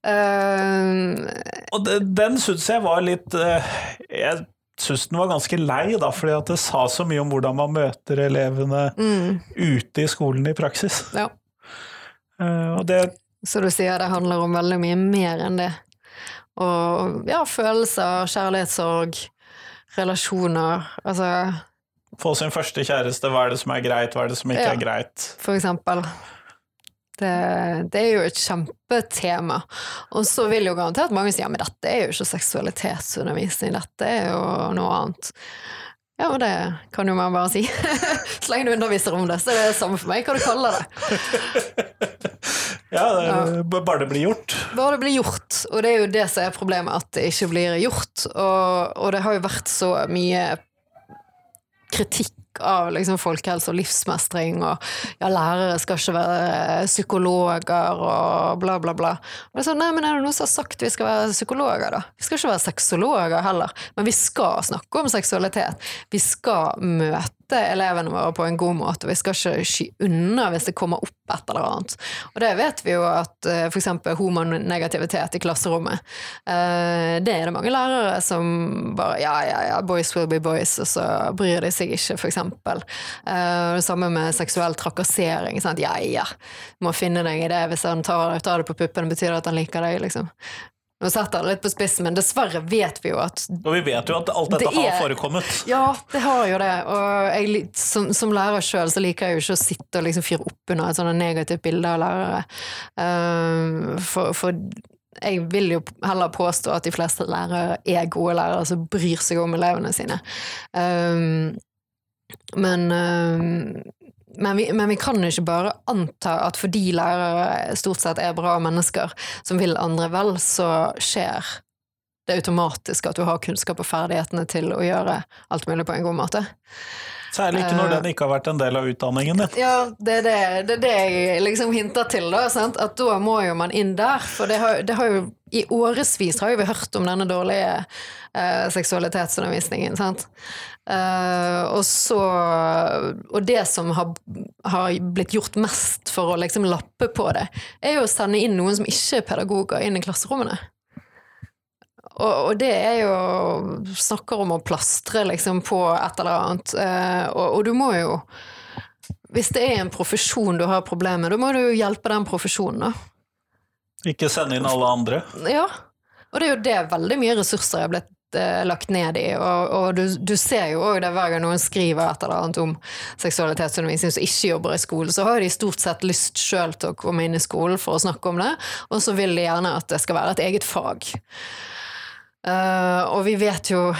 Uh... Og den, den syns jeg var litt uh, jeg syns den var ganske lei, da, fordi at det sa så mye om hvordan man møter elevene mm. ute i skolen i praksis. Ja. Uh, det, så du sier det handler om veldig mye mer enn det. Og ja, følelser, kjærlighetssorg, relasjoner, altså Få sin første kjæreste, hva er det som er greit, hva er det som ikke ja, er greit? For eksempel. Det, det, er jo et kjempetema. Og så vil jo garantert mange si ja, men dette er jo ikke seksualitetsundervisning, dette er jo noe annet. Ja, og det kan jo man bare si. [LAUGHS] Så lenge du underviser om det, så er det samme for meg hva du kaller det. [LAUGHS] Ja, det, bare det blir gjort. Bare det blir gjort, og det er jo det som er problemet, at det ikke blir gjort. Og, og det har jo vært så mye kritikk av liksom folkehelse og livsmestring, og ja, lærere skal ikke være psykologer og bla, bla, bla. Men så, sånn, nei, men er det noen som har sagt vi skal være psykologer, da? Vi skal ikke være sexologer heller, men vi skal snakke om seksualitet. Vi skal møte elevene våre på en god måte, vi skal ikke sky unna hvis det kommer opp et eller annet. Og det vet vi jo at uh, f.eks. homonegativitet i klasserommet, uh, det er det mange lærere som bare ja, ja, ja, boys will be boys, og så bryr de seg ikke, eksempel. Uh, det samme med seksuell trakassering. Sant? Ja, ja, må finne deg i det hvis han tar, tar det på puppen, betyr det at han liker deg, liksom. Nå jeg det litt på spissen, men dessverre vet vi jo at Og vi vet jo at alt dette Det er- har forekommet. Ja, det har jo det. Og jeg, som, som lærer sjøl så liker jeg jo ikke å sitte og liksom fyre opp under et sånt negativt bilde av lærere. Um, for, for jeg vil jo heller påstå at de fleste lærere er gode lærere som bryr seg om elevene sine. Um, men, um, men, vi, men vi kan ikke bare anta at fordi lærere stort sett er bra mennesker som vil andre vel, så skjer det automatisk at du har kunnskap og ferdighetene til å gjøre alt mulig på en god måte. Særlig ikke når Eh. den ikke har vært en del av utdanningen din. Ja, det er det, det, er det jeg liksom hinter til, da. Sant? At da må jo man inn der. For det har, det har jo i årevis har vi hørt om denne dårlige eh, seksualitetsundervisningen. Sant? Eh, og så Og det som har, har blitt gjort mest for å liksom lappe på det, er jo å sende inn noen som ikke er pedagoger, inn i klasserommene. Og, og det er jo Snakker om å plastre liksom på et eller annet. Uh, og, og du må jo Hvis det er en profesjon du har problemer med, da må du jo hjelpe den profesjonen, da. Ikke sende inn alle andre. Ja. Og det er jo det veldig mye ressurser er blitt lagt ned i, og, og du, du ser jo òg det hver gang noen skriver et eller annet om seksualitetsundervisning som ikke jobber i skolen, så har de stort sett lyst sjøl til å komme inn i skolen for å snakke om det, og så vil de gjerne at det skal være et eget fag. Uh, og vi vet jo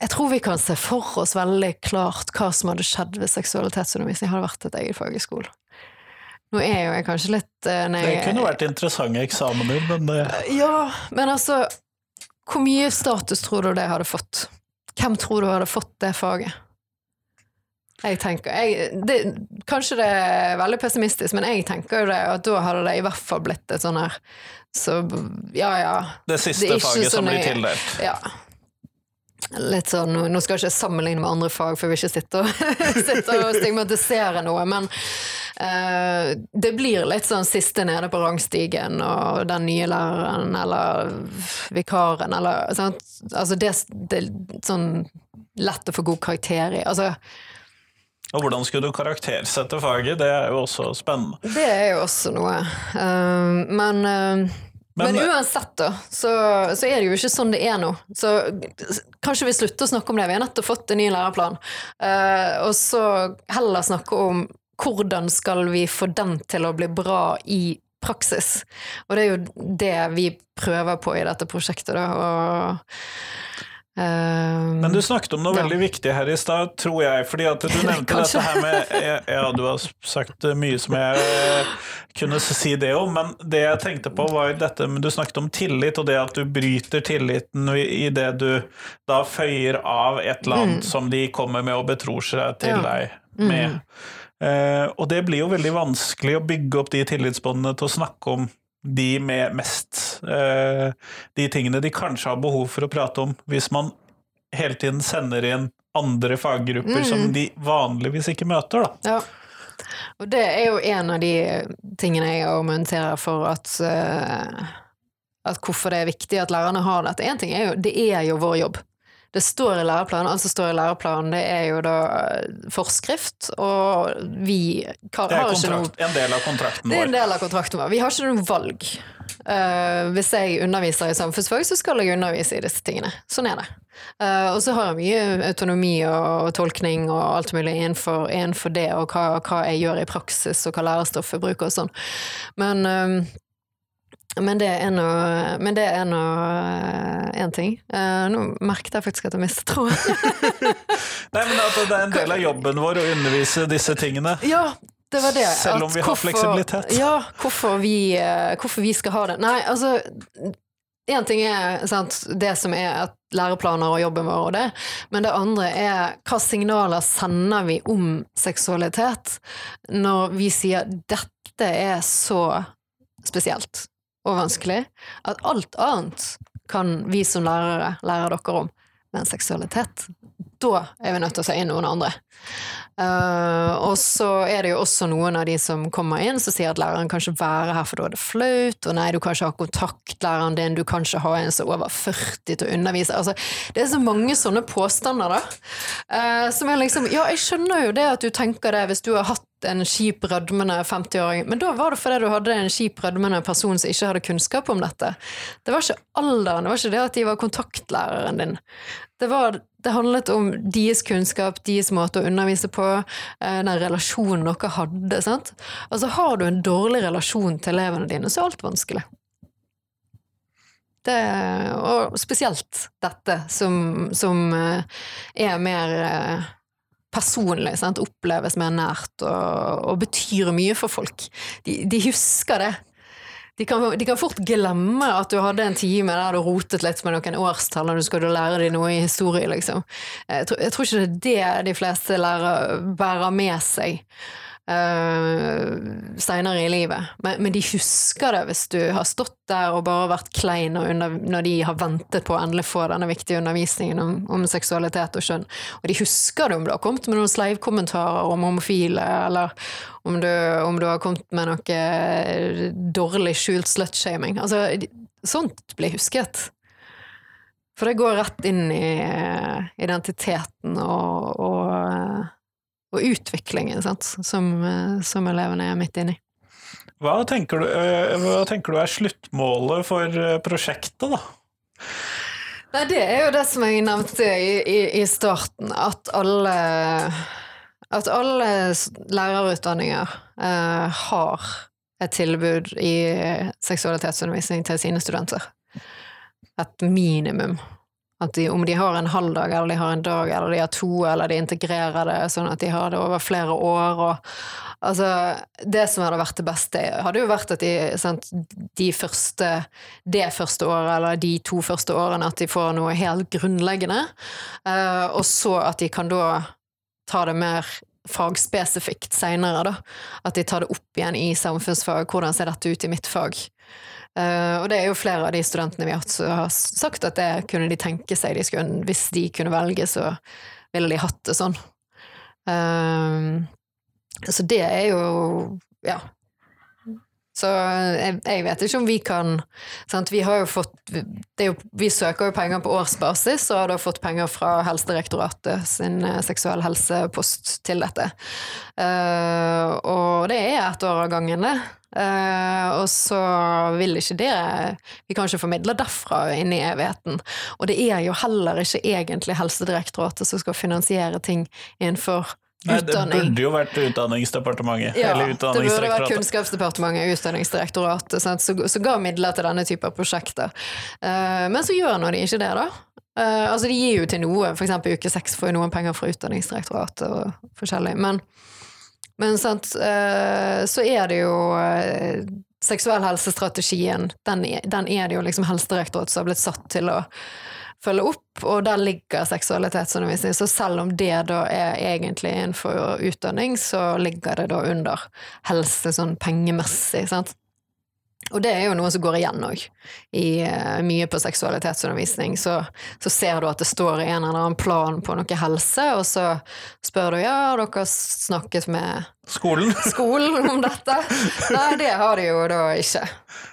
Jeg tror vi kan se for oss veldig klart hva som hadde skjedd hvis seksualitetsundervisning hadde vært et eget fag i skolen. Nå er jo jeg kanskje litt eh, nei, Det kunne vært interessante eksamener, men det... ja, men altså Hvor mye status tror du det hadde fått? Hvem tror du hadde fått det faget? Jeg tenker jeg, det, Kanskje det er veldig pessimistisk, men jeg tenker jo det at da hadde det i hvert fall blitt et sånn her Så ja, ja. det siste Det faget som blir tildelt. ja. Litt sånn, Nå skal jeg ikke sammenligne med andre fag, for jeg vil ikke sitte og, [LAUGHS] sitte og stigmatisere noe, men eh, det blir litt sånn siste nede på rangstigen, og den nye læreren eller vikaren eller sant? Altså det, det er sånn lett å få god karakter i. Altså, Og hvordan skulle du karaktersette faget? Det er jo også spennende. det er jo også noe. Eh, men eh, Men- men, uansett, da, så, så er det jo ikke sånn det er nå. Så kanskje vi slutter å snakke om det. Vi har nettopp fått en ny læreplan. Og så heller snakke om hvordan skal vi få den til å bli bra i praksis. Og det er jo det vi prøver på i dette prosjektet, da. Og, eh, Men du snakket om noe Ja. veldig viktig her i stad, tror jeg. fordi at du [LAUGHS] nevnte dette her med Ja, du har sagt mye som jeg eh, kunne si det om, men det jeg tenkte på, var dette men Du snakket om tillit, og det at du bryter tilliten i det du da føyer av et eller annet som de kommer med og betror seg til Mm. Ja. deg med. Eh, og det blir jo veldig vanskelig å bygge opp de tillitsbåndene til å snakke om de med mest eh, De tingene de kanskje har behov for å prate om, hvis man hele tiden sender inn andre faggrupper som de vanligvis ikke møter, da. Ja. Og det er jo en av de tingene jeg argumenterer for at eh, At hvorfor det er viktig at lærerne har dette. En ting er jo, det er jo vår jobb. Det står i læreplanen, alt som står i læreplanen, det er jo da eh, forskrift, og vi Det er har ikke noe kontrakt, en del av kontrakten vår. det er en del av kontrakten vår. Vi har ikke noe valg. Uh, hvis jeg underviser i samfunnsfag, så skal jeg undervise i disse tingene. Sånn er det. Uh, og så har jeg mye autonomi og, tolkning og alt mulig innenfor, innenfor det, og hva, hva jeg gjør i praksis, og hva lærestoffet bruker og sånn. Men, eh, Men det er nå Men det er nå én ting. Uh, nå merket jeg faktisk at jeg mistet tråden. [LAUGHS] Nei, men at det er en del av jobben vår å undervise disse tingene. ja, det var det. Selv om vi har fleksibilitet. Ja, hvorfor vi, eh, hvorfor vi skal ha det. Nei, altså Én ting er sant, det som er læreplaner og jobben vår og det, men det andre er hva signaler sender vi om seksualitet når vi sier dette er så spesielt og vanskelig at alt annet kan vi som lærere lære dere om, men seksualitet, da er vi nødt til å si inn noen andre. Uh, og så er det jo også noen av de som kommer inn som sier at læreren kan ikke være her for da er det flaut, og nei, du kan ikke ha kontaktlæreren din, du kan ikke ha en som er over 40 til å undervise. Altså, det er så mange sånne påstander, da. Uh, som er liksom Ja, jeg skjønner jo det at du tenker det hvis du har hatt en kjip, rødmende 50-åring, men da var det fordi du hadde en kjip, rødmende person som ikke hadde kunnskap om dette. Det var ikke alderen, det var ikke det at de var kontaktlæreren din. Det, var, det handlet om deres kunnskap, deres måte å undervise på, eh, den relasjonen dere hadde. Sant? Altså, har du en dårlig relasjon til elevene dine, så er alt vanskelig. Det, og spesielt dette, som, som eh, er mer eh, personlig, sant? oppleves mer nært og, og betyr mye for folk. De, de husker det. De kan, de kan, fort glemme at du hadde en time der du rotet litt med noen årstall og du skulle lære dem noe i historie, liksom. Jeg tror, jeg tror ikke det er det de fleste lærer bærer med seg uh, seinere i livet. Men, men, de husker det hvis du har stått der og bare vært klein under, når de har ventet på å endelig få denne viktige undervisningen om, om, seksualitet og kjønn. Og de husker det om du har kommet med noen sleivkommentarer om homofile, eller om du, om du har kommet med noe dårlig skjult slutshaming. Altså, sånt blir husket. For det går rett inn i identiteten og, og og utviklingen sant, som, eh, som, elevene er midt inni. Hva tenker, du, eh, hva tenker du er sluttmålet for eh, prosjektet, da? Nei, det er jo det som jeg nevnte i, i, i starten, at alle at alle lærerutdanninger eh, har et tilbud i seksualitetsundervisning til sine studenter. Et minimum at de, om de har en halv dag, eller de har en dag, eller de har to, eller de integrerer det sånn at de har det over flere år. Og, altså, det som hadde vært det beste, hadde jo vært at de, sant, de første, det første året, eller de to første årene, at de får noe helt grunnleggende. Uh, og så at de kan da ta det mer fagspesifikt seinere, da. At de tar det opp igjen i samfunnsfag. Hvordan ser dette ut i mitt fag? Uh, og det er jo flere av de studentene vi har hatt som har sagt at det kunne de tenke seg de skulle, Hvis de kunne velge, så ville de hatt det sånn. Uh, så det er jo Ja. Så jeg, jeg, vet ikke om vi kan sant? Vi har jo fått jo, Vi søker jo penger på årsbasis, og har da fått penger fra Helsedirektoratet sin eh, seksuell helsepost til dette. Uh, og det er ett år av gangen, det. Uh, og så vil ikke det Vi kan ikke formidle derfra inn i evigheten. Og det er jo heller ikke egentlig Helsedirektoratet som skal finansiere ting innenfor Nei, utdanning. Det burde jo vært Utdanningsdepartementet. Ja, det burde vært Kunnskapsdepartementet Utdanningsdirektoratet som ga midler til denne type prosjekter. Uh, men så gjør nå de ikke det, da. Uh, altså De gir jo til noe, f.eks. uke seks får jo noen penger fra Utdanningsdirektoratet og forskjellig. Men men sant, uh, så er det jo Seksuell helsestrategien, den, den er det jo liksom Helsedirektoratet som har blitt satt til å følge opp, og der ligger seksualitetsundervisning. Så selv om det da er egentlig innenfor utdanning, så ligger det da under helse sånn pengemessig, sant. Og det er jo noe som går igjen òg. I uh, mye på seksualitetsundervisning så, så, ser du at det står i en eller annen plan på noe helse, og så spør du ja, har dere snakket med skolen, [LAUGHS] skolen om dette. Nei, det har de jo da ikke.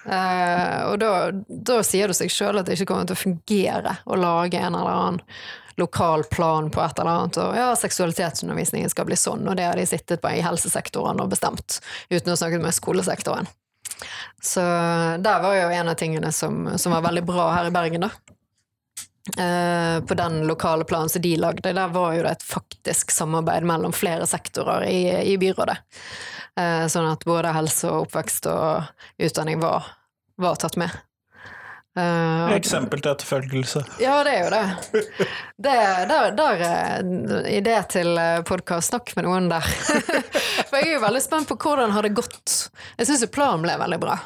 Uh, og da, da, sier det seg sjøl at det ikke kommer til å fungere å lage en eller annen lokal plan på et eller annet, og ja, seksualitetsundervisningen skal bli sånn, og det har de sittet på i helsesektoren og bestemt, uten å snakke med skolesektoren. Så der var jo en av tingene som, som var veldig bra her i Bergen, da. Eh, på den lokale planen som de lagde, der var jo det et faktisk samarbeid mellom flere sektorer i, i byrådet. Eh, sånn at både helse og oppvekst og utdanning var var tatt med. Uh, Eksempel til etterfølgelse. Ja, det er jo det. det der, der er idé til podkast. Snakk med noen der. [LAUGHS] For jeg er jo veldig spent på hvordan har det gått. Jeg syns planen ble veldig bra.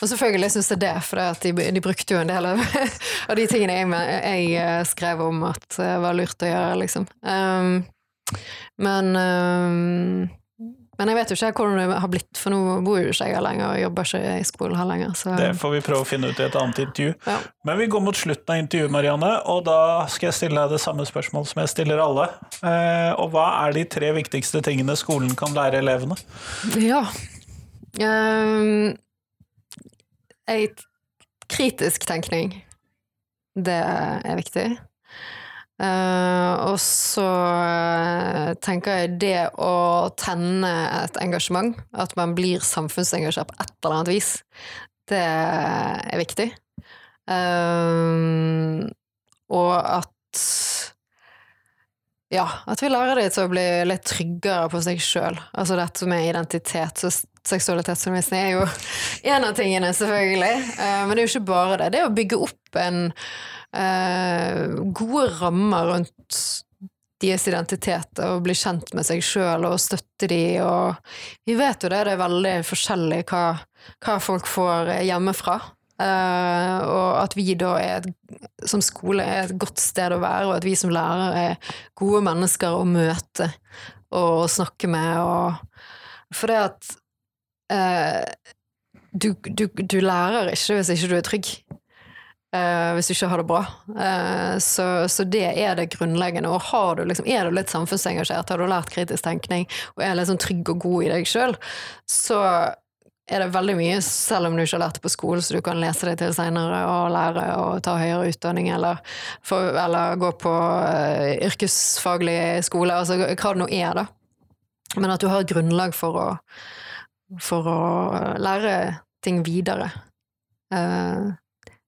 Og selvfølgelig syns jeg det, for de, de, brukte jo en del av, [LAUGHS] av de tingene jeg, jeg, skrev om at det var lurt å gjøre, liksom. Um, men um, men jeg vet jo ikke hvordan det har blitt, for nå bor jo ikke jeg her lenger og jobber ikke i skolen her lenger. Så. Det får vi prøve å finne ut i et annet intervju. Ja. Men vi går mot slutten av intervjuet, Marianne, og da skal jeg stille deg det samme spørsmålet som jeg stiller alle. Eh, og hva er de tre viktigste tingene skolen kan lære elevene? Ja um, Ei kritisk tenkning. Det er viktig. Uh, og så uh, tenker jeg det å tenne et engasjement, at man blir samfunnsengasjert på et eller annet vis, det er viktig. Uh, og at ja, at vi lærer dem til å bli litt tryggere på seg sjøl. Altså dette med identitet og seksualitetsundervisning er jo [LAUGHS] en av tingene, selvfølgelig. men det er jo ikke bare det. Det er å bygge opp en eh, gode rammer rundt deres identitet og bli kjent med seg sjøl og støtte de, og vi vet jo det, det er veldig forskjellig hva, hva folk får hjemmefra. Eh, og at vi da er et, som skole er et godt sted å være, og at vi som lærere er gode mennesker å møte og, snakke med. Og, for det at eh, du, du, du, lærer ikke hvis ikke du er trygg. Uh, hvis du ikke har det bra. Uh, så, så, det er det grunnleggende. Og du liksom, er du litt samfunnsengasjert, har du lært kritisk tenkning og er sånn trygg og god i deg sjøl, så er det veldig mye, selv om du ikke har lært det på skolen, så du kan lese deg til seinere og lære og ta høyere utdanning eller, for, eller gå på uh, yrkesfaglig skole, altså hva det nå er, da. Men at du har et grunnlag for å, for å lære ting videre. Uh,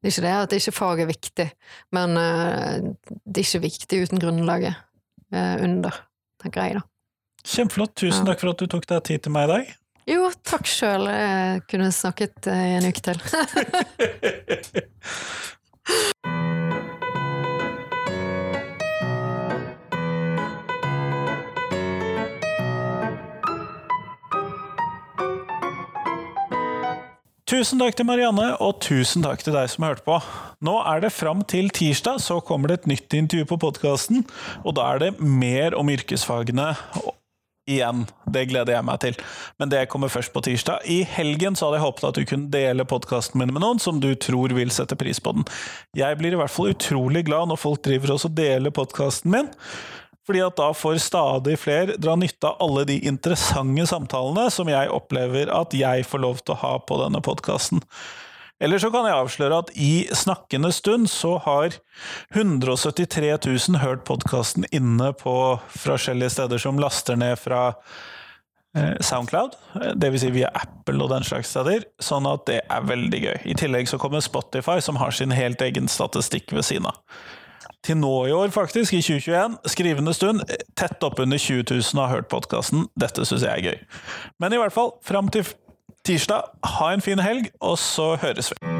det er ikke det at ikke fag er viktig, men uh, det er ikke viktig uten grunnlaget uh, under, tenker jeg, da. Kjempeflott. Tusen takk for at du tok deg tid til meg i dag. Jo, takk sjøl. Jeg kunne snakket i en uke til. [LAUGHS] [LAUGHS] Tusen takk til Marianne, og tusen takk til deg som har hørt på. Nå er det fram til tirsdag, så kommer det et nytt intervju på podkasten. Og da er det mer om yrkesfagene igjen. Det gleder jeg meg til. Men det kommer først på tirsdag. I helgen så hadde jeg håpet at du kunne dele podkasten min med noen som du tror vil sette pris på den. Jeg blir i hvert fall utrolig glad når folk driver og deler podkasten min fordi at da får stadig flere dra nytte av alle de interessante samtalene som jeg opplever at jeg får lov til å ha på denne podkasten. Eller så kan jeg avsløre at i snakkende stund så har 173 000 hørt podkasten inne på forskjellige steder som laster ned fra eh, Soundcloud, dvs. Si via Apple og den slags steder, sånn at det er veldig gøy. I tillegg så kommer Spotify, som har sin helt egen statistikk ved siden av til nå i år, faktisk, i 2021, skrivende stund, tett oppunder 20 000 har hørt podkasten. Dette syns jeg er gøy. Men i hvert fall, fram til tirsdag, ha en fin helg, og så høres vi.